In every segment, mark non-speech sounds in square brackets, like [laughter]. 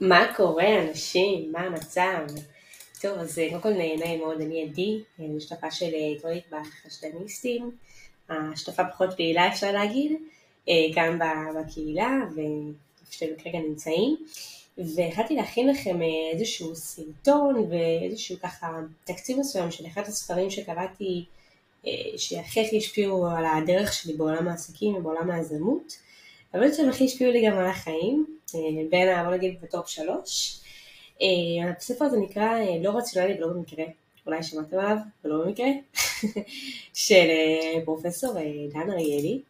מה קורה אנשים? מה המצב? טוב, אז קודם כל נעים מאוד, אני עדי, אני שותפה של עיתונית בחשדניסטים, השותפה פחות פעילה אפשר להגיד, גם בקהילה ואיפה שאתם כרגע נמצאים, והחלטתי להכין לכם איזשהו סרטון ואיזשהו ככה תקציב מסוים של אחד הספרים שקראתי שהכי הכי השפיעו על הדרך שלי בעולם העסקים ובעולם היזמות, אבל שהם הכי השפיעו לי גם על החיים, בין, בוא נגיד, בטופ שלוש. הספר הזה נקרא לא רציונלי ולא במקרה, אולי שמעתם עליו ולא במקרה, [laughs] של פרופסור דן אריאלי.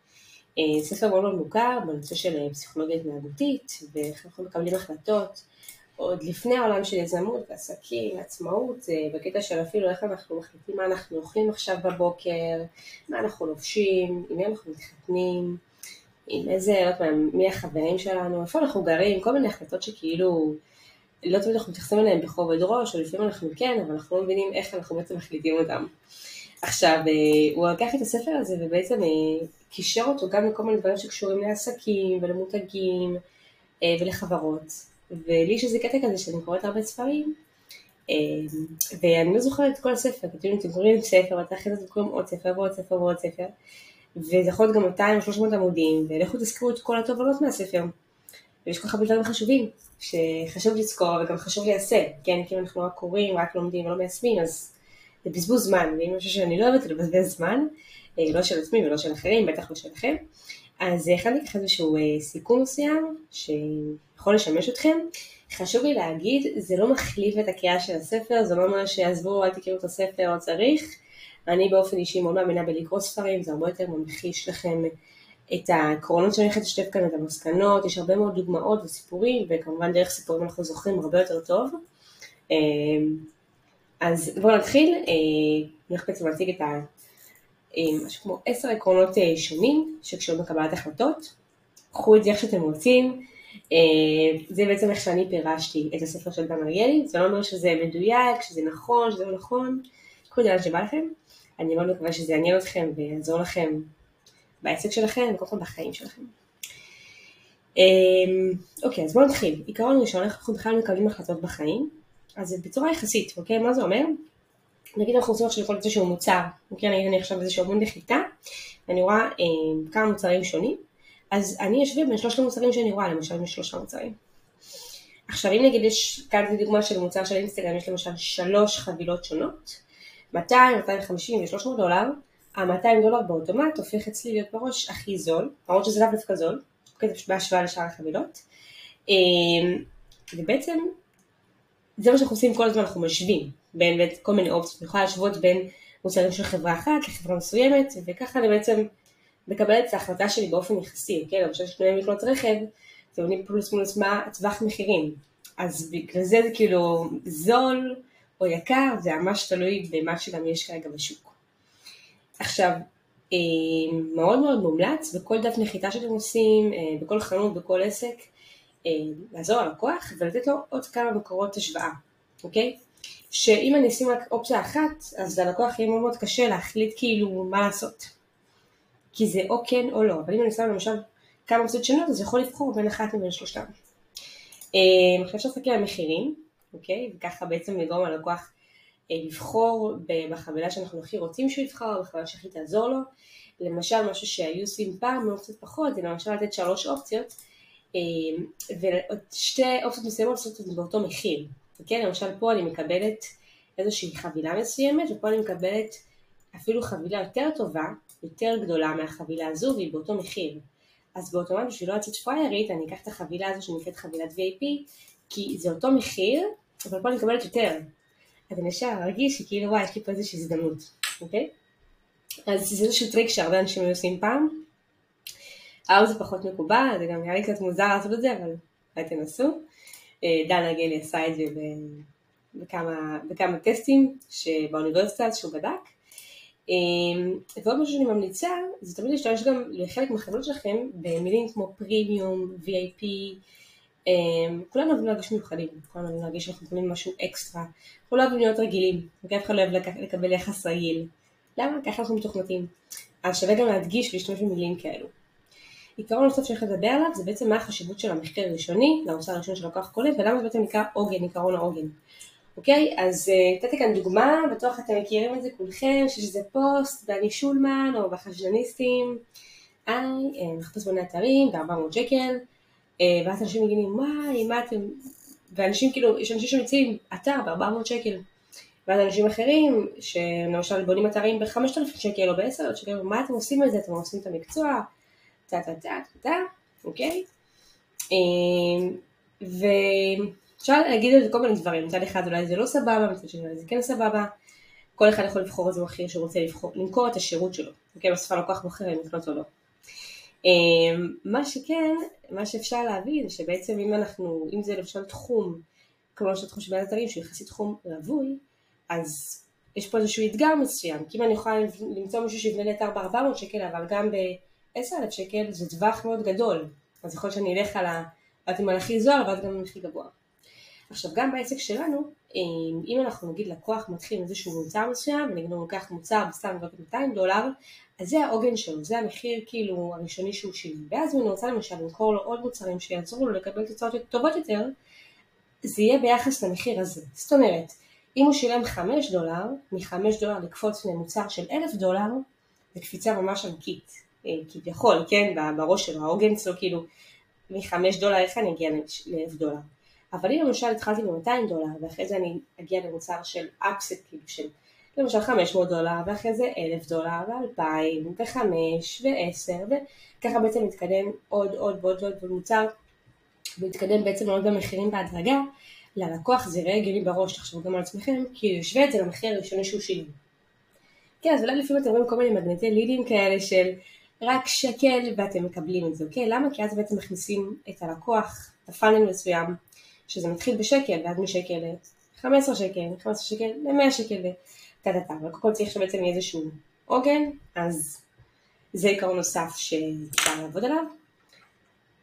ספר מאוד מאוד מוכר בנושא של פסיכולוגיה התנהגותית ואיך אנחנו מקבלים החלטות עוד לפני העולם של יזמות ועסקים ועצמאות, בקטע של אפילו איך אנחנו מחליטים מה אנחנו אוכלים עכשיו בבוקר, מה אנחנו לובשים, עם מי אנחנו מתחתנים, עם איזה, לא יודעת מי החברים שלנו, איפה אנחנו גרים, כל מיני החלטות שכאילו לא תמיד אנחנו מתייחסים אליהן בכובד ראש, או לפעמים אנחנו כן, אבל אנחנו לא מבינים איך אנחנו בעצם מחליטים אותם. עכשיו, הוא לקח את הספר הזה ובעצם קישר אותו גם לכל מיני דברים שקשורים לעסקים ולמותגים ולחברות. ולי יש איזה קטע כזה שאני קוראת הרבה ספרים, ואני לא זוכרת את כל הספר, כי אתם קוראים ספר, ואתה אחרי זה קוראים עוד ספר ועוד ספר ועוד ספר, וזה יכול להיות גם 200 או 300 עמודים, ולכו תזכרו את כל התובנות מהספר. ויש כל כך הרבה דברים חשובים, שחשוב לזכור וגם חשוב ליישם, כן? כי אם אנחנו רק קוראים, רק לומדים ולא מיישמים, אז זה בזבוז זמן, ואם משהו שאני לא אוהבת לבזבז זמן, לא של עצמי ולא של אחרים, בטח לא שלכם. אז הכנתי ככה איזשהו סיכום מסוים, שיכול לשמש אתכם. חשוב לי להגיד, זה לא מחליף את הקריאה של הספר, זה לא אומר שיעזבו, אל תקראו את הספר, לא צריך. אני באופן אישי מאוד מאמינה בלקרוא ספרים, זה הרבה יותר ממחיש לכם את העקרונות שאני הולכת לשתף כאן, את המסקנות, יש הרבה מאוד דוגמאות וסיפורים, וכמובן דרך סיפורים אנחנו זוכרים הרבה יותר טוב. אז בואו נתחיל, אני הולכת בעצם להציג את ה... משהו כמו עשר עקרונות שונים שקשורים בקבלת החלטות. קחו את זה איך שאתם רוצים, זה בעצם איך שאני פירשתי את הספר של דן אריאלי, זה לא אומר שזה מדויק, שזה נכון, שזה לא נכון, זה לאן שבא לכם. אני מאוד מקווה שזה יעניין אתכם ויעזור לכם בעסק שלכם וכל פעם בחיים שלכם. אוקיי, אז בואו נתחיל. עיקרון ראשון, איך אנחנו בכלל מקבלים החלטות בחיים? אז בצורה יחסית, אוקיי? מה זה אומר? נגיד אנחנו רוצים עכשיו לכל איזשהו מוצר, אוקיי? נגיד אני עכשיו איזשהו עמוד נחיתה, ואני רואה אה, כמה מוצרים שונים, אז אני אשווה בין שלושת המוצרים שאני רואה, למשל עם שלושה מוצרים. עכשיו אם נגיד יש, כאן זו דוגמה של מוצר של אינסטגרם, יש למשל שלוש חבילות שונות, 200, 250 ו-300 דולר, ה-200 דולר באוטומט הופך אצלי להיות בראש הכי זול, למרות שזה לאו דווקא זול, אוקיי? בהשוואה לשאר החבילות. אה, ובעצם זה מה שאנחנו עושים כל הזמן, אנחנו משווים בין, בין כל מיני אופציות, אני יכולה להשוות בין מוצרים של חברה אחת לחברה מסוימת, וככה אני בעצם מקבלת את ההחלטה שלי באופן יחסי, כן, למשל כשאני לקנות רכב, אתם יודעים פלוס מינוס מה טווח מחירים, אז בגלל זה זה כאילו זול או יקר, זה ממש תלוי במה שגם יש כרגע בשוק. עכשיו, מאוד מאוד מומלץ בכל דף נחיתה שאתם עושים, בכל חנות, בכל עסק, לעזור ללקוח ולתת לו עוד כמה מקורות השוואה, אוקיי? שאם אני אשים רק אופציה אחת, אז ללקוח יהיה מאוד מאוד קשה להחליט כאילו מה לעשות. כי זה או כן או לא, אבל אם אני שם למשל כמה אופציות שונות, אז יכול לבחור בין אחת ובין שלושתם. עכשיו אפשר להסתכל על מחירים, אוקיי? וככה בעצם לגרום ללקוח לבחור בחבילה שאנחנו הכי רוצים שהוא יבחר, בחבילה שהכי תעזור לו. למשל משהו שהיו עושים פעם, קצת פחות, זה למשל לתת שלוש אופציות, ושתי אופציות מסוימות לעשות את זה באותו מחיר. כן, למשל פה אני מקבלת איזושהי חבילה מסוימת, ופה אני מקבלת אפילו חבילה יותר טובה, יותר גדולה מהחבילה הזו, והיא באותו מחיר. אז באוטומט בשביל לא לצאת פריירית, אני אקח את החבילה הזו שנקראת חבילת VIP, כי זה אותו מחיר, אבל פה אני מקבלת יותר. אז אני ישר ארגיש שכאילו וואי, יש לי פה איזושהי הזדמנות, אוקיי? אז זה איזשהו טריק שהרבה אנשים היו עושים פעם. היום זה פחות מקובל, זה גם נראה לי קצת מוזר לעשות את זה, אבל אולי תנסו. דן אגלי עשה את זה בכמה, בכמה טסטים באוניברסיטה שהוא בדק. ועוד משהו שאני ממליצה, זה תמיד להשתמש גם לחלק מהחברות שלכם במילים כמו פרימיום, VIP, כולנו אוהבים להרגיש מיוחדים, כולנו אוהבים להרגיש שאנחנו מקבלים משהו אקסטרה, כולנו אוהבים להיות רגילים, אף אחד לא אוהב לקבל יחס רגיל. למה? ככה אנחנו מתוכנתים. אז שווה גם להדגיש ולהשתמש במילים כאלו. עיקרון נוסף שאני הולכת לדבר עליו זה בעצם מה החשיבות של המחקר הראשוני למוצר הראשון של לקוח קונה ולמה זה בעצם נקרא עוגן, עיקרון העוגן. אוקיי? אז uh, נתתי כאן דוגמה, בטוח אתם מכירים את זה כולכם, שיש איזה פוסט באני שולמן או בחשדניסטים, היי, אה, מחפש בוני אתרים ב-400 שקל, uh, ואז אנשים מגיעים, וואי, מה אתם, ואנשים כאילו, יש אנשים שמציעים אתר ב-400 שקל, ואז אנשים אחרים, שלמשל בונים אתרים ב-5,000 שקל או ב-10,000 שקל, מה אתם עושים את זה? אתם עושים את המקצוע, טה טה טה טה אוקיי? ואפשר להגיד על זה כל מיני דברים, מצד אחד אולי זה לא סבבה, מצד שני אולי זה כן סבבה, כל אחד יכול לבחור איזה מחיר שהוא רוצה לבחור, למכור את השירות שלו, אוקיי? בסוף הלקוח בוחר אם לקנות או לא. מה שכן, מה שאפשר להבין, שבעצם אם אנחנו, אם זה למשל תחום, כמו שתחום של אתרים שהוא יחסית תחום רווי, אז יש פה איזשהו אתגר מסוים, כי אם אני יכולה למצוא מישהו שיבנה לי אתר ב-400 שקל, אבל גם ב-10,000 שקל זה טווח מאוד גדול, אז יכול להיות שאני אלך על האתים הכי זוהר ואז גם הכי גבוה. עכשיו גם בעסק שלנו, אם אנחנו נגיד לקוח מתחיל עם איזשהו מוצר מסוים, ונגיד הוא לוקח מוצר בסתם 200 דולר, אז זה העוגן שלו, זה המחיר כאילו הראשוני שהוא שילם. ואז אם אני רוצה למשל למכור לו עוד מוצרים שיעזרו לו לקבל תוצאות טובות יותר, זה יהיה ביחס למחיר הזה. זאת אומרת, אם הוא שילם 5 דולר, מ-5 דולר לקפוץ למוצר של 1,000 דולר, זה קפיצה ממש ענקית, אה, כביכול, כן, בראש שלו, העוגן שלו כאילו, מ-5 דולר איך אני אגיע ל-1,000 דולר. אבל אם למשל התחלתי ב-200 דולר, ואחרי זה אני אגיע למוצר של אפסט, כאילו של למשל 500 דולר, ואחרי זה 1,000 דולר, ו-2,000, ו-5, ו-10, וככה בעצם מתקדם עוד עוד ועוד ועוד מוצר, ומתקדם בעצם מאוד במחירים בהדרגה, ללקוח זה יראה הגיוני בראש, תחשבו גם על עצמכם, כי הוא ישווה את זה למחיר הראשוני שהוא שילם. כן, אז אולי לפעמים אתם רואים כל מיני מגנטי לידים כאלה של רק שקל ואתם מקבלים את זה, אוקיי? למה? כי אז בעצם מכניסים את הלקוח לפאנל מסוים, שזה מתחיל בשקל, ואז משקל ל-15 שקל, מ-15 שקל ל-100 שקל, וטה טה טה, אבל קודם כל צריך שבעצם יהיה איזשהו עוגן, אז זה עיקרון נוסף שאפשר לעבוד עליו.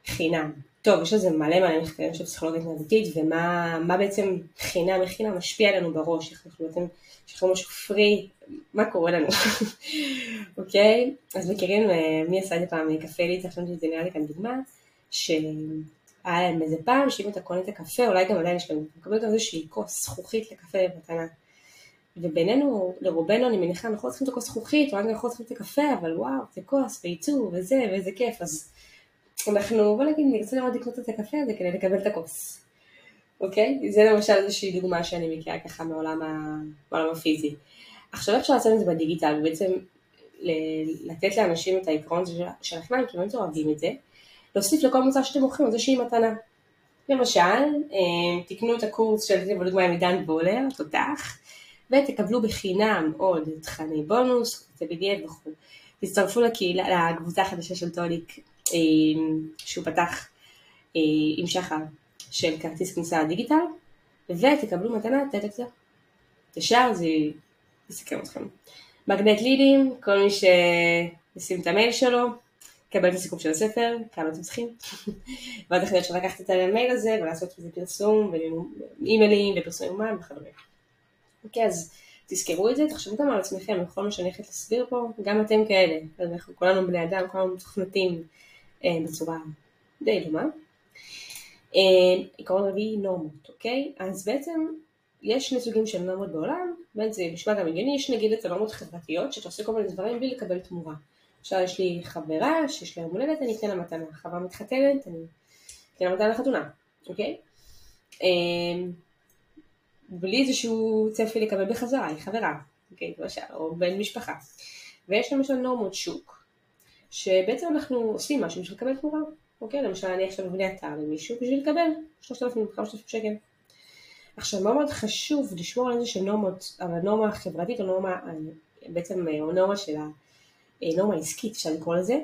חינם. טוב, יש לזה מלא מלא מחקרים של פסיכולוגיה התנהגותית, ומה בעצם חינם, איך חינם משפיע עלינו בראש, איך אנחנו בעצם, לנו משהו פרי, מה קורה לנו, [laughs] אוקיי? אז מכירים, אה, מי עשה את זה פעם, קפה לי, צריך לשנות את זה נראה לי כאן דוגמה, שהיה להם איזה פעם, שאם אתה קונה את הקפה, אולי גם עדיין יש לנו, אתה מקבל גם איזושהי כוס זכוכית לקפה במתנה. ובינינו, לרובנו אני מניחה, אנחנו לא צריכים את הכוס זכוכית, או אנחנו לא צריכים את הקפה, אבל וואו, זה כוס, ועיצוב, וזה, ואיזה כיף, אז אנחנו, בוא נגיד, נרצה לראות לקנות את הקפה הזה כדי לקבל את הכוס. אוקיי? זה למשל איזושהי דוגמה שאני מכירה ככה מעולם העולם הפיזי. עכשיו אפשר לעשות את זה בדיגיטל, ובעצם לתת לאנשים את העקרון של החינם, כי הם אוהבים את זה, להוסיף לכל מוצר שאתם מוכרים איזושהי מתנה. למשל, אה, תקנו את הקורס של בדוגמה עם עידן בולר, תותח, ותקבלו בחינם עוד תכני בונוס, זה BDF וכו'. תצטרפו לקהילה, לקבוצה החדשה של טוליק שהוא פתח אה, עם שחר של כרטיס כניסה לדיגיטל, ותקבלו מתנה טטקסה. ישר זה יסכם אתכם. מגנט לידים, כל מי שישים את המייל שלו, יקבל את הסיכום של הספר, כמה אתם צריכים. ואז אחרי אפשר לקחת את המייל הזה ולעשות בזה פרסום, ואימיילים ופרסום יומן וכדומה. אוקיי, אז תזכרו את זה, תחשבו גם על עצמכם, בכל מה שאני הולכת להסביר פה, גם אתם כאלה, אנחנו כולנו בני אדם, כולנו מתכנתים אה, בצורה די דומה. אה, עיקרון רביעי נורמות, אוקיי? אז בעצם יש שני סוגים של נורמות בעולם, בין זה נשמע גם הגיוני, יש נגיד את הנורמות החברתיות, שאתה עושה כל מיני דברים בלי לקבל תמורה. עכשיו יש לי חברה שיש לה יום הולדת, אני אתן לה מתנה, חברה מתחתנת, אני אתן לה מתנה לחתונה, אוקיי? אה, בלי איזשהו צפי לקבל בחזרה, היא חברה, אוקיי, למשל, או בן משפחה. ויש למשל נורמות שוק, שבעצם אנחנו עושים משהו בשביל לקבל תמורה. אוקיי, למשל אני עכשיו מבנה אתר למישהו בשביל לקבל 3,000-5,000 שקל. עכשיו מאוד מאוד חשוב לשמור על איזה שנורמות, על הנורמה החברתית או נורמה, בעצם או נורמה של הנורמה העסקית אפשר לקרוא לזה,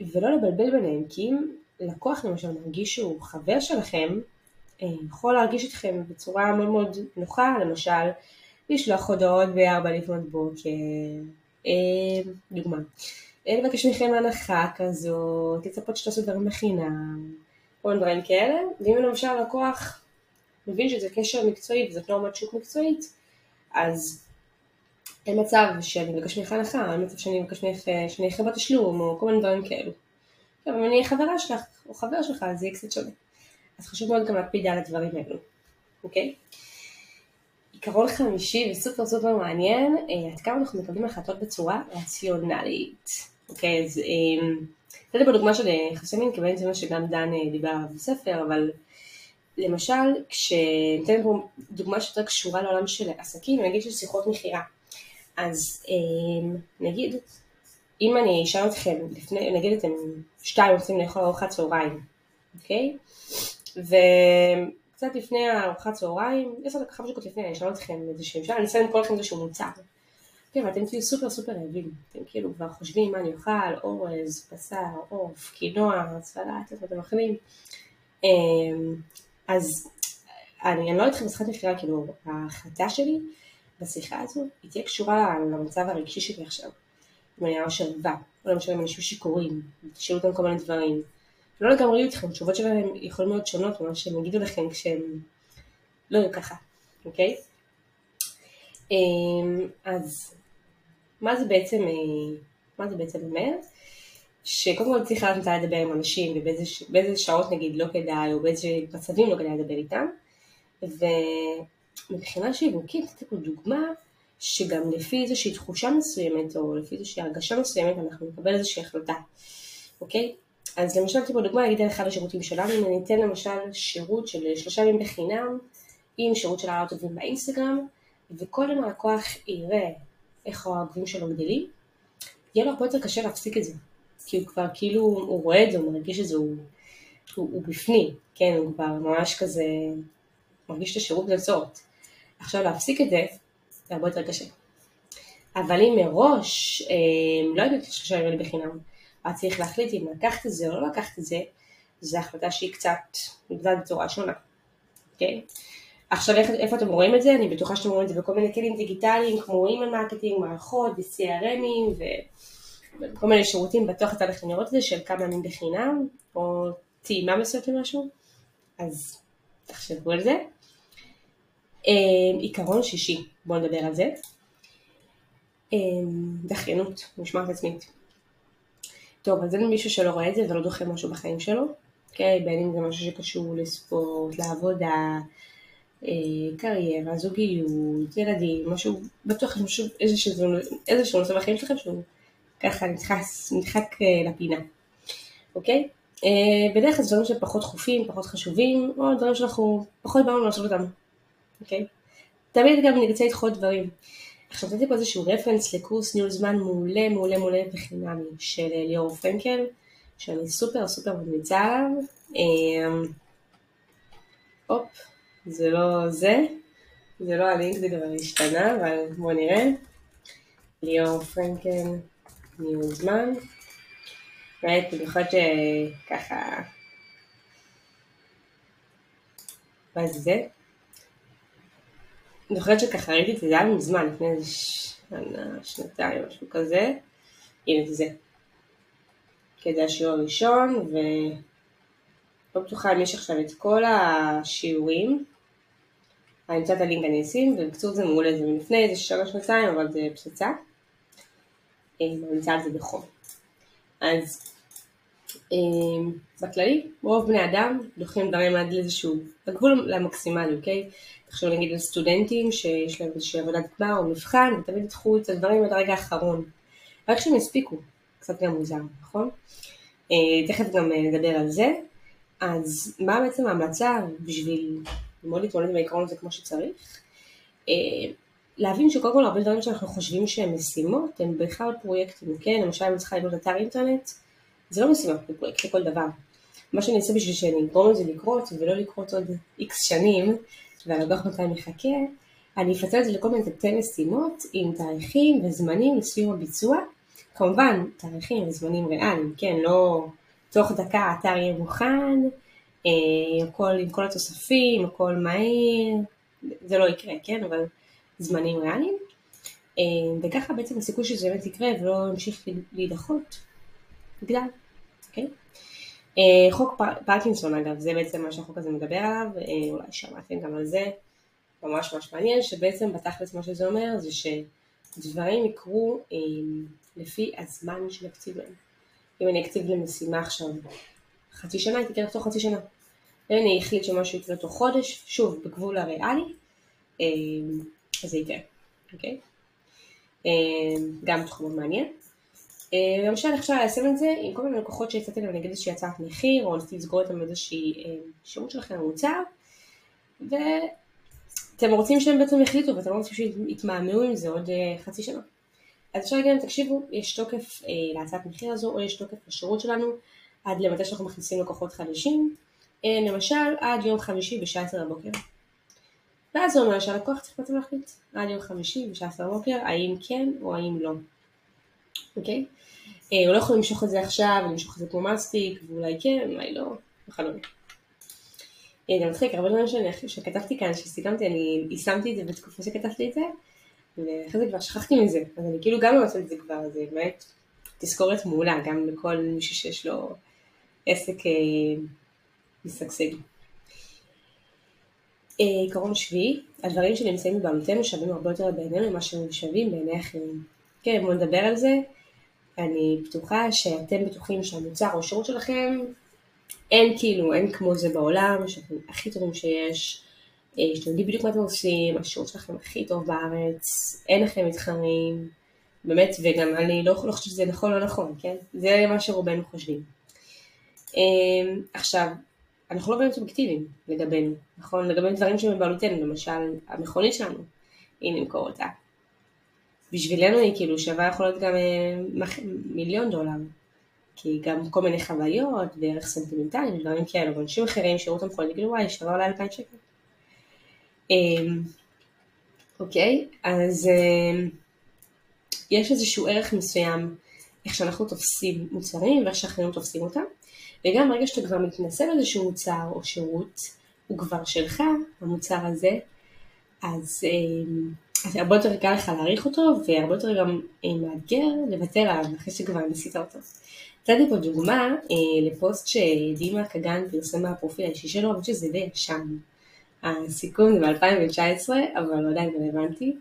ולא לבלבל ביניהם, כי אם לקוח למשל מרגיש שהוא חבר שלכם, אה, יכול להרגיש אתכם בצורה מאוד מאוד נוחה, למשל לשלוח הודעות בארבע לפנות בוקר, אה, דוגמה. לבקש מכם הנחה כזאת, לצפות שתעשו דברים בחינם, כל מיני דברים כאלה, ואם למשל לקוח מבין שזה קשר מקצועי וזאת נורמת שוק מקצועית, אז אין מצב שאני מבקש ממך הנחה, אין מצב שאני מבקש ממך שאני אחר בתשלום, או כל מיני דברים כאלו. אבל אם אני חברה שלך או חבר שלך אז זה יהיה קצת שונה. אז חשוב מאוד גם להקפיד על הדברים האלו, אוקיי? עיקרון חמישי וסופר סופר מעניין, אה, עד כמה אנחנו מקבלים החלטות בצורה רציונלית. אוקיי, אז נתתי פה דוגמה של יחסי מין, כי בעצם זה מה שגם דן דיבר עליו בספר, אבל למשל, כשניתן פה דוגמה שיותר קשורה לעולם של עסקים, נגיד של שיחות מכירה. אז נגיד, אם אני אשאל אתכם, לפני, נגיד אתם שתיים רוצים לאכול ארוחת צהריים, אוקיי? וקצת לפני ארוחת צהריים, עשר דקות חמש דקות לפני, אני אשאל אתכם איזה שהם שאלה, אני אסיים למכור לכם איזשהו מוצר. כן, ואתם תהיו סופר סופר רעבים, אתם כאילו כבר חושבים מה אני אוכל, אורז, בשר, עוף, קינוע, סלט, אתם אוכלים. אז אני, אני לא אתכם בשיחת מכירה, כאילו, ההחלטה שלי בשיחה הזו, היא תהיה קשורה למצב הרגשי שלי עכשיו. אם אני ממש ערבה, או למשל עם אנשים שיכורים, תשאלו אותם כל מיני דברים. לא לגמרי יהיו איתכם, התשובות שלהם יכולים להיות שונות ממה שהם יגידו לכם כשהם לא יהיו ככה, אוקיי? אמ, אז מה זה בעצם, אה, מה זה בעצם אומר? שקודם כל צריך לדעת מתי לדבר עם אנשים ובאיזה שעות נגיד לא כדאי או באיזה מצבים לא כדאי לדבר איתם ומבחינה שיווקית, נתתי פה דוגמה שגם לפי איזושהי תחושה מסוימת או לפי איזושהי הרגשה מסוימת אנחנו נקבל איזושהי החלטה, אוקיי? אז למשל נתתי פה דוגמה, נגיד על אחד השירותים שלנו, אם אני אתן למשל שירות של שלושה ימים בחינם עם שירות של העלות עובדים באינסטגרם וקודם הלקוח יראה איך העוקבים שלו גדלים, יהיה לו הרבה יותר קשה להפסיק את זה. כי הוא כבר כאילו, הוא רואה את זה, הוא מרגיש את זה, הוא, הוא, הוא בפנים, כן, הוא כבר ממש כזה מרגיש את השירות לצורת. עכשיו להפסיק את זה, זה הרבה יותר קשה. אבל אם מראש, אה, לא יודעת שלושה ימים בחינם, היה צריך להחליט אם לקחת את זה או לא לקחת את זה, זו החלטה שהיא קצת נקבעת בצורה שונה, אוקיי? Okay? עכשיו איך, איפה אתם רואים את זה? אני בטוחה שאתם רואים את זה בכל מיני כלים דיגיטליים כמו email marketing, מערכות ו-CRM ים וכל מיני שירותים, בטוח יצא לכם לראות את זה של כמה ימים בחינם או טעימה מסוימת למשהו, אז תחשבו על זה. אמ, עיקרון שישי, בואו נדבר על זה. אמ, דחיינות, משמעת עצמית. טוב, אז אין מישהו שלא רואה את זה ולא דוחה משהו בחיים שלו, אוקיי? בין אם זה משהו שקשור לספורט, לעבודה, אה, קריירה, זוגיות, ילדים, משהו, בטוח יש משהו, איזשהו נושא בחיים שלכם שהוא ככה נדחס, נדחק אה, לפינה, אוקיי? אה, בדרך כלל זה דברים שפחות דחופים, פחות חשובים, או דברים שאנחנו פחות באנו לעשות אותם, אוקיי? תמיד גם נרצה לדחות דברים. עכשיו נתתי פה איזשהו רפרנס לקורס ניהול זמן מעולה מעולה מעולה בחינמי של ליאור פרנקל, שאני סופר סופר ממליצה עליו. הופ, זה לא זה, זה לא הלינק, זה כבר השתנה, אבל בואו נראה. ליאור פרנקל, ניהול זמן. באמת, במיוחד שככה... מה זה? אני זוכרת שככה ראיתי את זה, זה היה מזמן, לפני איזה שנה, שנתיים, משהו כזה. הנה זה. כי זה השיעור הראשון, ולא בטוחה אם יש עכשיו את כל השיעורים. אני אמצא את הלינק אני אשים, ובקצור זה מעולה, זה מלפני איזה שנה שנתיים, אבל זה פצצה. אני ממליצה על זה בחום. אז בכללי, רוב בני אדם דוחים דברים עד לאיזשהו, הגבול למקסימלי, אוקיי? תחשוב נגיד על סטודנטים שיש להם איזושהי עבודת גמר או מבחן, ותמיד ידחו את הדברים עד הרגע האחרון. רק שהם יספיקו, קצת גם מוזר, נכון? תכף גם נדבר על זה. אז מה בעצם ההמלצה בשביל ללמוד להתמודד עם העיקרון הזה כמו שצריך? להבין שקודם כל הרבה דברים שאנחנו חושבים שהם משימות, הם בכלל פרויקטים, כן? למשל אם צריכה לבנות אתר אינטרנט, זה לא משימה, זה פרויקט לכל דבר. מה שאני אעשה בשביל שאני אגרום לזה לקרות, ולא לקרות עוד איקס שנים, והלקוח מתי מחכה, אני אפצל את זה לכל מיני תתי משימות עם תאריכים וזמנים לסיום הביצוע. כמובן, תאריכים וזמנים ריאליים, כן, לא תוך דקה האתר יהיה מוכן, אה, הכל עם כל התוספים, הכל מהיר, זה לא יקרה, כן, אבל זמנים ריאליים. אה, וככה בעצם הסיכוי שזה באמת יקרה ולא ימשיך להידחות, יגדל, אוקיי? אה, חוק פרקינסון אגב, זה בעצם מה שהחוק הזה מדבר עליו, אה, אולי שמעתם גם על זה, ממש ממש מעניין, שבעצם בתכלס מה שזה אומר זה שדברים יקרו לפי הזמן שנקציב להם. אם אני אקציב למשימה עכשיו חצי שנה, היא תקרה תוך חצי שנה. אם אני אחליט שמשהו יקרה תוך חודש, שוב, בגבול הריאלי, אה, אז זה יקרה, אוקיי? אה, גם תחום מעניין. אה, למשל אפשר ליישם את זה עם כל מיני לקוחות שהצעתי להם נגיד איזושהי הצעת מחיר, או ניסיתי לסגור איתם איזושהי שירות שלכם מוצר, ואתם רוצים שהם בעצם יחליטו ואתם לא רוצים שיתמהמהו עם זה עוד חצי שנה. אז אפשר להגיד להם, תקשיבו, יש תוקף להצעת מחיר הזו, או יש תוקף לשירות שלנו, עד למתי שאנחנו מכניסים לקוחות חדשים, למשל עד יום חמישי בשעה 10 בבוקר. ואז זה אומר שהלקוח צריך בעצם להחליט עד יום חמישי בשעה 10 בבוקר האם כן או האם לא. אוקיי? אה, הוא לא יכול למשוך את זה עכשיו, למשוך את זה כמו מסטיק, ואולי כן, אולי לא, וכדומה. אה, זה מצחיק, הרבה דברים שכתבתי כאן, שסיכמתי, אני יישמתי את זה בתקופה שכתבתי את זה, ואחרי זה כבר שכחתי מזה, אז אני כאילו גם לא עושה את זה כבר, זה באמת תזכורת מעולה, גם לכל מישהו שיש לו עסק אה, משגשג. עיקרון שביעי, הדברים שנמצאים בבעלותנו שווים הרבה יותר בעינינו ממה שהם שווים בעיני אחרים. כן, בואו נדבר על זה. אני בטוחה שאתם בטוחים שהמוצר או השירות שלכם אין כאילו, אין כמו זה בעולם, שאתם הכי טובים שיש, אה, שאתם יודעים בדיוק מה אתם עושים, השירות שלכם הכי טוב בארץ, אין לכם מתחרים, באמת, וגם אני לא, לא חושבת שזה נכון או לא נכון, כן? זה מה שרובנו חושבים. אה, עכשיו, אנחנו לא באמת אובייקטיביים לגבינו, נכון? לגבי דברים שבבעלותנו, למשל המכונית שלנו, אם נמכור אותה. בשבילנו היא כאילו שווה יכול להיות גם אה, מיליון דולר. כי גם כל מיני חוויות וערך סנטימנטלי ודברים כאלה, אבל אנשים אחרים שיראו את המכונית יגידו וואי, שווה אולי אלפיים שקל. אמ, אוקיי, אז אמ, יש איזשהו ערך מסוים איך שאנחנו תופסים מוצרים ואיך שאחרים תופסים אותם. וגם ברגע שאתה כבר מתנסה באיזשהו מוצר או שירות, הוא כבר שלך, המוצר הזה, אז, אה, אז הרבה יותר קל לך להעריך אותו, והרבה יותר גם אה, מאתגר לוותר עליו אחרי שכבר ניסית אותו. נתתי פה דוגמה אה, לפוסט שדימה קגן פרסם מהפרופיל האישי שלו, אני חושבת שזה די ישן. הסיכום זה ב-2019, אבל הוא עדיין רלוונטי.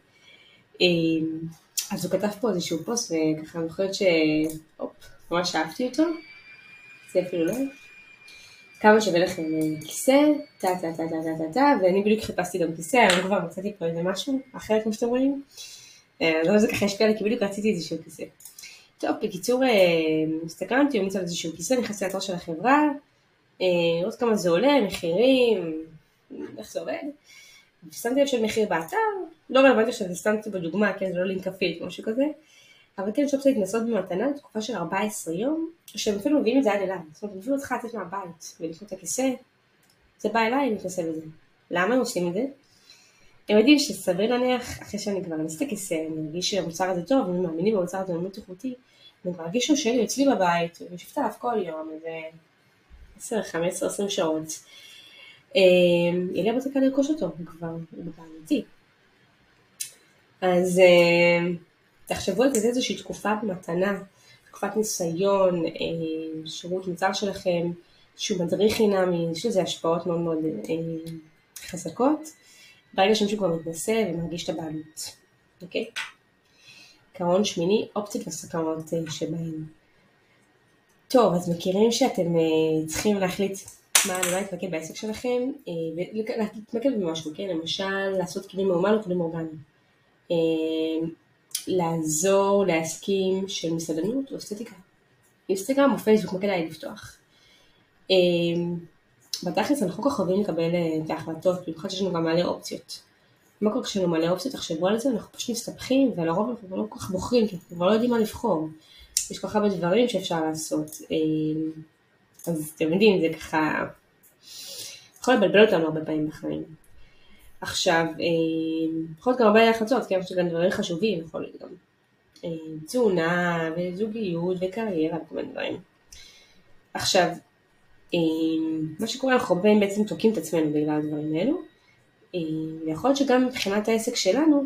אז הוא כתב פה איזשהו פוסט, וככה אני חושבת ש... הופ, ממש אהבתי אותו. זה אפילו לא. כמה שווה לכם אה, כיסא, טה טה טה טה טה טה טה, ואני בדיוק חיפשתי גם כיסא, היום כבר מצאתי פה איזה משהו אחר כמו שאתם רואים. אה, אז זה ככה השפיע לי, כי בדיוק רציתי איזשהו כיסא. טוב, בקיצור, אה, הסתכלתי, הוא מצא איזשהו כיסא, נכנסתי לאתר של החברה, לראות כמה זה עולה, מחירים, איך זה עובד. ושמתי לב של מחיר באתר, לא רלוונטי שזה שמתי בדוגמה, כן, זה לא לינק אפילט, משהו כזה. אבל כן אפשר להתנסות במתנה לתקופה של 14 יום, שהם אפילו מביאים את זה עד אליי. זאת אומרת, אפילו צריכה לצאת מהבית ולקנות את הכיסא, זה בא אליי, אני מתנסה בזה. למה הם עושים את זה? הם יודעים שסביר להניח, אחרי שאני כבר אנסה את הכיסא, אני מרגיש שהמוצר הזה טוב, הם מאמינים במוצר הזה באמת איכותי, אני כבר ארגיש שהוא שלי אצלי בבית, ואני יושבת עליו כל יום, איזה 10, 15, 20 שעות. אמ, יהיה לי קל לרכוש אותו, כבר בבעלותי. אז אמ, תחשבו על זה איזושהי תקופה במתנה, תקופת ניסיון, אה, שירות מוצר שלכם, שהוא מדריך חינמי, יש לזה השפעות מאוד מאוד אה, חזקות, ברגע שמישהו כבר מתנסה ומרגיש את הבעלות, אוקיי? עקרון שמיני, אופציות וסכנות אה, שבהן. טוב, אז מכירים שאתם צריכים להחליט מה אני לא אתמקד בעסק שלכם, ולהתמקד במשהו, כן? למשל, לעשות קידום מאומן או קידום אורגני. לעזור לעסקים של מסעדנות או אסתטיקה. אינסטגרם או פייסבוק, מה כדאי לפתוח. אמ, בתכלס אנחנו כל כך אוהבים לקבל אה, את ההחלטות, במיוחד שיש לנו גם מלא אופציות. מה קורה כשאנחנו מלא אופציות, תחשבו על זה, אנחנו פשוט מסתבכים, ולרוב אנחנו לא כל כך בוחרים, כי אנחנו כבר לא יודעים מה לבחור. יש כל כך הרבה דברים שאפשר לעשות. אמ, אז אתם יודעים, זה ככה יכול לבלבל אותנו הרבה פעמים בחיים. עכשיו, אה, יכול להיות גם הרבה החלטות, כן, יש גם דברים חשובים, יכול להיות גם אה, תזונה וזוגיות וקריירה וכל מיני דברים. עכשיו, אה, מה שקורה, אנחנו הרבה בעצם תוקעים את עצמנו בגלל הדברים האלו, ויכול להיות שגם מבחינת העסק שלנו,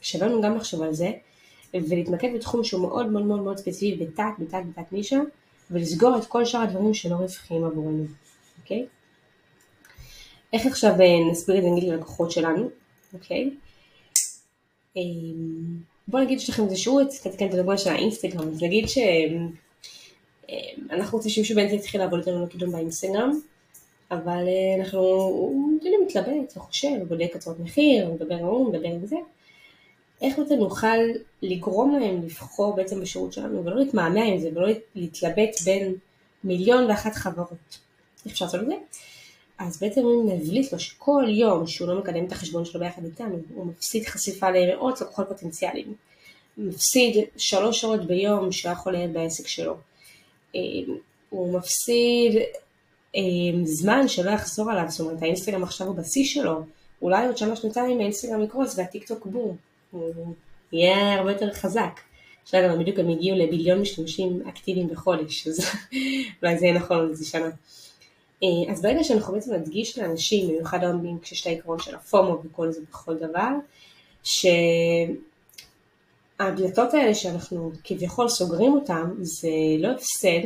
שווה לנו גם לחשוב על זה, ולהתמקד בתחום שהוא מאוד מאוד מאוד מאוד ספציפי בתת, בתת, בתת נישה, ולסגור את כל שאר הדברים שלא רווחים עבורנו, אוקיי? איך עכשיו אה, נסביר את זה נגיד ללקוחות שלנו, אוקיי? אמ, בוא נגיד שיש לכם איזה שירות, תתקן את הדוגמה של האינסטגרם, אז נגיד ש... אנחנו רוצים שמישהו באמת יתחיל לעבוד איתנו לקידום באינסטגרם, אבל אנחנו, הוא כאילו מתלבט וחושב, בודק הצעות מחיר, מדבר על הוא, מדבר על זה. איך בעצם נוכל לגרום להם לבחור בעצם בשירות שלנו ולא להתמהמה עם זה ולא להתלבט בין מיליון ואחת חברות. איך אפשר לעשות את זה? אז בעצם אם נבליט לו שכל יום שהוא לא מקדם את החשבון שלו ביחד איתנו, הוא מפסיד חשיפה למאות לקוחות פוטנציאליים. מפסיד שלוש שעות ביום שהוא יכול להיות בעסק שלו. אה, הוא מפסיד אה, זמן שלא יחזור עליו, זאת אומרת האינסטגרם עכשיו הוא בשיא שלו, אולי עוד שנה שנתיים האינסטגרם יקרוס והטיק טוק בום. הוא יהיה הרבה יותר חזק. עכשיו גם בדיוק הם הגיעו לביליון משתמשים אקטיביים בחודש, אז [laughs] אולי זה יהיה נכון לזה שנה. אה, אז ברגע שאנחנו בעצם נדגיש לאנשים, במיוחד העומדים כשיש את העקרון של הפומו וכל זה בכל דבר, שהדלתות האלה שאנחנו כביכול סוגרים אותם זה לא הפסד,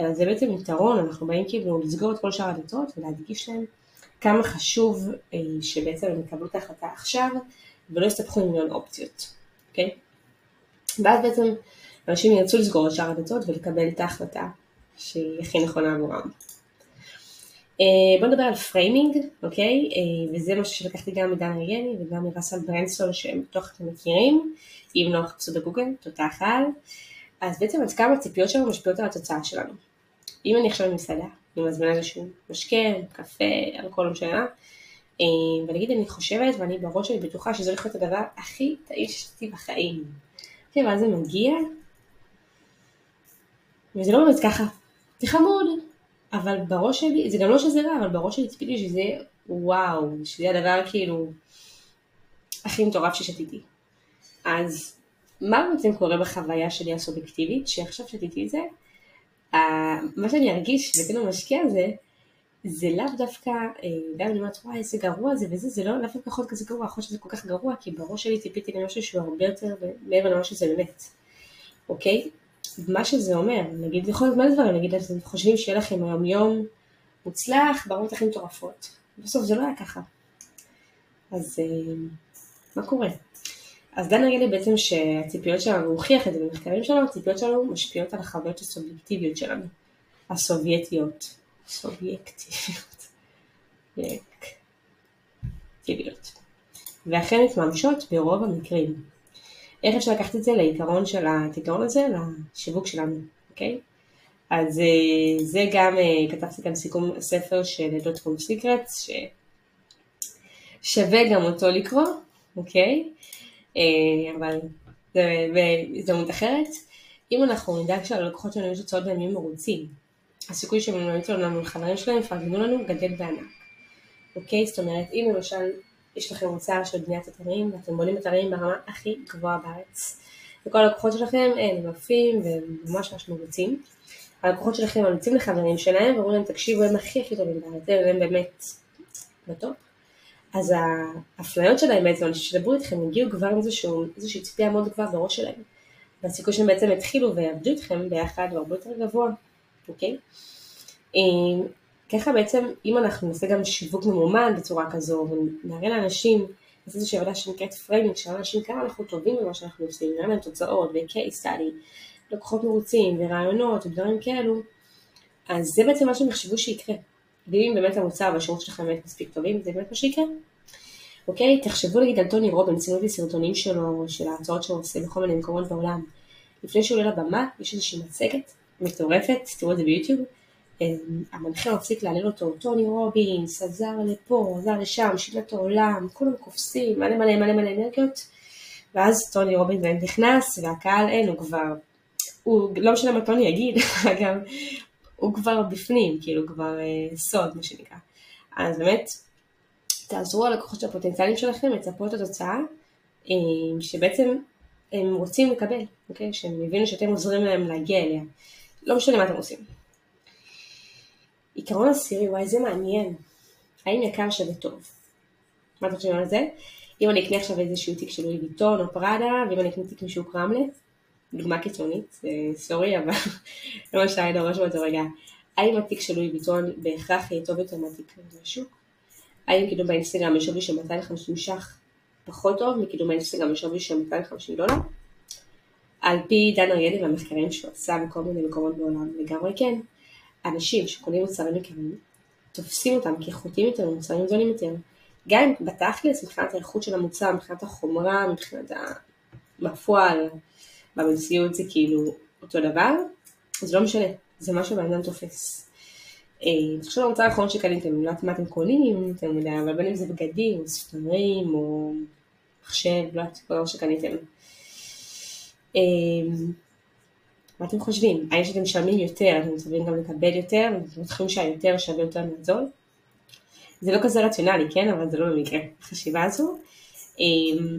אלא זה בעצם יתרון, אנחנו באים כאילו לסגור את כל שאר הדלתות ולהדגיש להם כמה חשוב אה, שבעצם הם יקבלו את ההחלטה עכשיו ולא יסתבכו עם מיליון אופציות, אוקיי? ואז בעצם אנשים ירצו לסגור את שאר הדלתות ולקבל את ההחלטה שהיא הכי נכונה עבורם. Uh, בוא נדבר על framing, אוקיי? Uh, וזה משהו שלקחתי גם מדן אריאלי וגם מראסל ברנסון שהם בטוח אתם מכירים, אם לא חפשו בגוגל, תותח על. אז בעצם עד כמה הציפיות שלנו משפיעות על התוצאה שלנו. אם אני עכשיו במסעדה, אני מזמינה איזשהו משקה, קפה, אלכוהול, לא משנה, uh, ונגיד אני חושבת ואני בראש שלי בטוחה שזה הולך להיות הדבר הכי טעים ששתתי בחיים. כן, ואז זה מגיע, וזה לא באמת ככה. זה חמוד, אבל בראש שלי, זה גם לא שזה רע, אבל בראש שלי ציפיתי שזה וואו, שזה הדבר כאילו הכי מטורף ששתיתי. אז מה בעצם קורה בחוויה שלי הסובייקטיבית, שעכשיו שתיתי את זה, מה שאני ארגיש וכן המשקיע הזה, זה לאו דווקא, אה, גם אני אומרת וואי איזה גרוע זה וזה, זה לא לאו דווקא להיות כזה גרוע, להיות שזה כל כך גרוע, כי בראש שלי ציפיתי למשהו שהוא הרבה יותר מעבר למה שזה באמת, אוקיי? מה שזה אומר, נגיד יכול להיות מלא דברים, נגיד אתם חושבים שיהיה לכם היום יום מוצלח ברמות הכי מטורפות, בסוף זה לא היה ככה. אז אה, מה קורה? אז דן נגיד לי בעצם שהציפיות שלנו, הוא הוכיח את זה במחקרים שלנו, הציפיות שלנו משפיעות על החוויות הסובייקטיביות שלנו, הסובייטיות, סובייקטיביות, ואכן מתממשות ברוב המקרים. איך אפשר לקחת את זה לעיקרון של העיקרון הזה, לשיווק שלנו, אוקיי? אז אה, זה גם, אה, כתבתי כאן סיכום הספר של דוטקום סיקרטס, ששווה גם אותו לקרוא, אוקיי? אה, אבל זה בהזדמנות אחרת. אם אנחנו נדאג שהלקוחות שלנו יש תוצאות והם יהיו מרוצים, הסיכוי שהם ימליצו לנו לחברים שלהם יפרגנו לנו גדל בענק. אוקיי? זאת אומרת, אם למשל יש לכם מוצר של בניית אתרים ואתם בונים אתרים ברמה הכי גבוהה בארץ. וכל הלקוחות שלכם הם יפים וממש ממש מרוצים. הלקוחות שלכם ממליצים לחברים שלהם ואומרים להם תקשיבו הם הכי הכי טובים בארץ, הם באמת בטופ. אז האפליות שלהם בעצם, אנשים שדברו איתכם, הגיעו כבר עם איזושהי ציפייה מאוד גבוהה בראש שלהם. והסיכוי שהם בעצם יתחילו ויעבדו איתכם ביחד הוא הרבה יותר גבוה, אוקיי? ככה בעצם, אם אנחנו נעשה גם שיווק ממומן בצורה כזו, ונראה לאנשים, נעשה איזושהי עבודה שנקראת framing, שנראה לאנשים כמה אנחנו טובים במה שאנחנו עושים, נראה להם תוצאות ו-case study, לקוחות מרוצים וראיונות ודברים כאלו, אז זה בעצם מה שהם יחשבו שיקרה. ואם באמת המוצר והשירות שלכם באמת מספיק טובים, זה באמת מה שיקרה. אוקיי? תחשבו נגיד על טוני רובן, שימו לי סרטונים שלו, של ההרצאות שהוא עושה בכל מיני מקומות בעולם. לפני שהוא עולה לבמה, יש איזושהי מצגת מטורפת, תראו את זה ביוטיוב, המנחה מפסיק להלל אותו, טוני רובינס, עזר לפה, עזר לשם, שינה העולם, כולם קופסים, מלא מלא מלא מלא אנרגיות, ואז טוני רובינס נכנס, והקהל אין, הוא כבר, הוא, לא משנה מה טוני יגיד, [laughs] אגב, הוא כבר בפנים, כאילו כבר אה, סוד, מה שנקרא. אז באמת, תעזרו הלקוחות של הפוטנציאלים שלכם לצפות את התוצאה, אה, שבעצם הם רוצים לקבל, אוקיי? שהם יבינו שאתם עוזרים להם להגיע אליה. לא משנה מה אתם עושים. עיקרון עשירי, וואי זה מעניין. האם יקר שווה טוב? מה אתם חושבים על זה? אם אני אקנה עכשיו איזשהו תיק של לואי ויטון או פראדה, ואם אני אקנה תיק משוק רמלה, דוגמה קיצונית, סורי, אבל [laughs] לא מה שהיה דורש באותו רגע. האם התיק של לואי ויטון בהכרח יהיה טוב יותר מהתיק בשוק? האם קידום באינסטגרם בשווי של 250 ש"ח פחות טוב מקידום באינסטגרם בשווי של 250 דולר? על פי דן אריאלי והמחקרים שהוא עשה בכל מיני מקומות בעולם, לגמרי כן, אנשים שקונים מוצרים יקרים, תופסים אותם כאיכותיים יותר ומוצרים זולים יותר. גם אם בתכלס, מבחינת האיכות של המוצר, מבחינת החומרה, מבחינת בפועל, במציאות זה כאילו אותו דבר, אז לא משנה, זה מה שבן אדם תופס. עכשיו המוצר האחרון שקניתם, אני לא יודעת מה אתם קונים יותר מדי, אבל בין אם זה בגדים, או ספרים, או מחשב, לא יודעת, כל דבר שקניתם. מה אתם חושבים? האם שאתם משלמים יותר, אתם מצווים גם לקבל יותר, ואתם חושבים שהיותר שווה יותר מהזול? זה לא כזה רציונלי, כן? אבל זה לא במקרה, החשיבה הזו. אמ,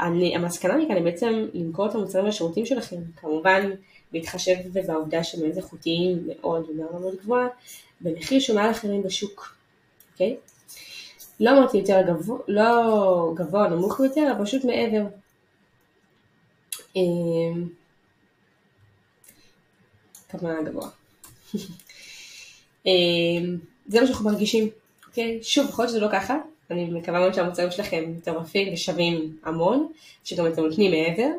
אני, המסקנה מכאן היא בעצם למכור את המוצרים והשירותים שלכם, כמובן להתחשב בעובדה שהם מאוד איכותיים מאוד וברמה מאוד גבוהה, במחיר שהוא מעל אחרים בשוק, אוקיי? לא אמרתי יותר גבוה, לא גבוה נמוך יותר, אבל פשוט מעבר. אמ, כמה גבוה. אמ, זה מה שאנחנו מרגישים, אוקיי? שוב, יכול להיות שזה לא ככה, אני מקווה מאוד שהמוצרים שלכם מטורפים ושווים המון, שגם אתם נותנים מעבר,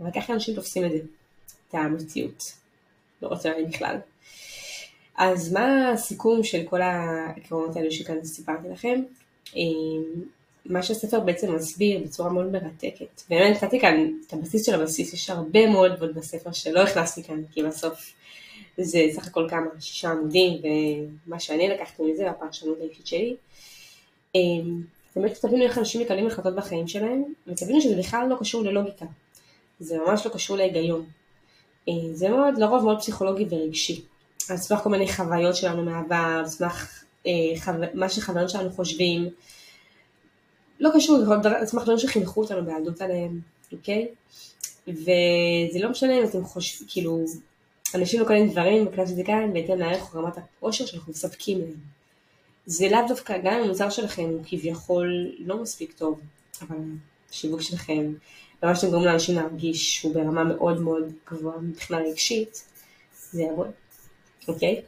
אבל ככה אנשים תופסים את זה, את המציאות, לא רוצה להגיד בכלל. אז מה הסיכום של כל העקרונות האלה שכאן סיפרתי לכם? מה שהספר בעצם מסביר בצורה מאוד מרתקת. באמת נתתי כאן את הבסיס של הבסיס, יש הרבה מאוד מאוד בספר שלא הכנסתי כאן, כי בסוף זה סך הכל כמה, שישה עמודים, ומה שאני לקחתי מזה, הפרשנות האישית שלי. אמ, באמת תבינו איך אנשים מקבלים החלטות בחיים שלהם, ותבינו שזה בכלל לא קשור ללוגיקה. זה ממש לא קשור להיגיון. אמ, זה מאוד, לרוב מאוד פסיכולוגי ורגשי. על סמך כל מיני חוויות שלנו מהעבר, על סמך אה, חו... מה שחברים שלנו חושבים. לא קשור, על סמך דברים שחינכו אותנו בילדות עליהם, אוקיי? וזה לא משנה אם אתם חושבים, כאילו, אנשים לא קונים דברים שזה כאן בהתאם לערך או רמת העושר שאנחנו מספקים להם. זה לאו דווקא, גם אם המוצר שלכם הוא כביכול לא מספיק טוב, אבל השיווק שלכם, ומה שאתם גורמים לאנשים להרגיש שהוא ברמה מאוד מאוד גבוהה מבחינה רגשית, זה יעבוד, אוקיי?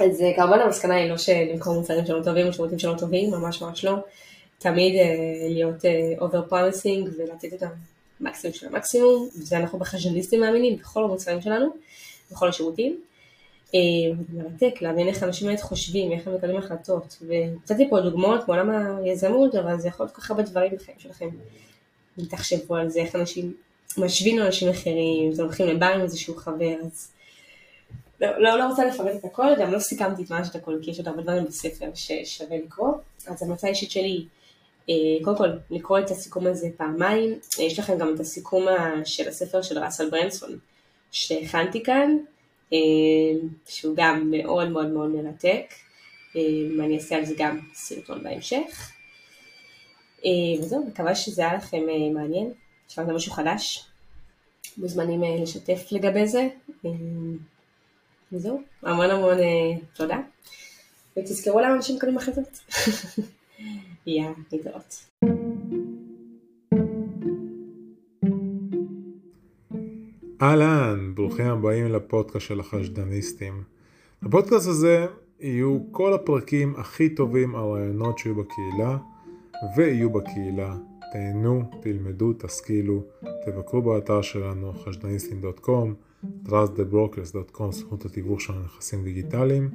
אז אה, כמובן המסקנה היא לא שלמכור מוצרים שלא טובים או שירותים שלא טובים, ממש ממש לא. תמיד uh, להיות over uh, promising ולתת את המקסימום של המקסימום, וזה אנחנו בחז'ניסטים מאמינים בכל המוצרים שלנו, בכל השירותים. אה, מרתק להבין איך אנשים באמת חושבים, איך הם מקבלים החלטות, ונתתי פה דוגמאות מעולם היזמות, אבל זה יכול להיות כל כך הרבה דברים בחיים שלכם. אם תחשבו על זה, איך אנשים משווים לאנשים אחרים, אם הולכים לבר עם איזשהו חבר, אז לא, לא, לא רוצה לפרט את הכל, גם לא סיכמתי את ממש את הכל, כי יש עוד הרבה דברים בספר ששווה לקרוא. אז המלצה האישית שלי, אה, קודם כל, לקרוא את הסיכום הזה פעמיים. יש לכם גם את הסיכום של הספר של ראסל ברנסון, שהכנתי כאן. אה, שהוא גם מאוד מאוד מאוד מרתק, אה, אני אעשה על זה גם סרטון בהמשך. אה, וזהו, מקווה שזה היה לכם מעניין, שמעתם משהו חדש, מוזמנים לשתף לגבי זה, וזהו, המון המון תודה, ותזכרו למה אנשים קונים החלטות. [laughs] יאללה, להתראות. אהלן, ברוכים הבאים לפודקאסט של החשדניסטים. בפודקאסט הזה יהיו כל הפרקים הכי טובים על רעיונות שיהיו בקהילה ויהיו בקהילה. תהנו, תלמדו, תשכילו, תבקרו באתר שלנו חשדניסטים.com, trustthebrokers.com, סוכנות התיווך של נכסים דיגיטליים,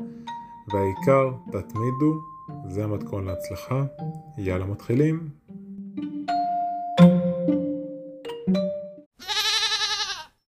והעיקר, תתמידו, זה המתכון להצלחה. יאללה מתחילים.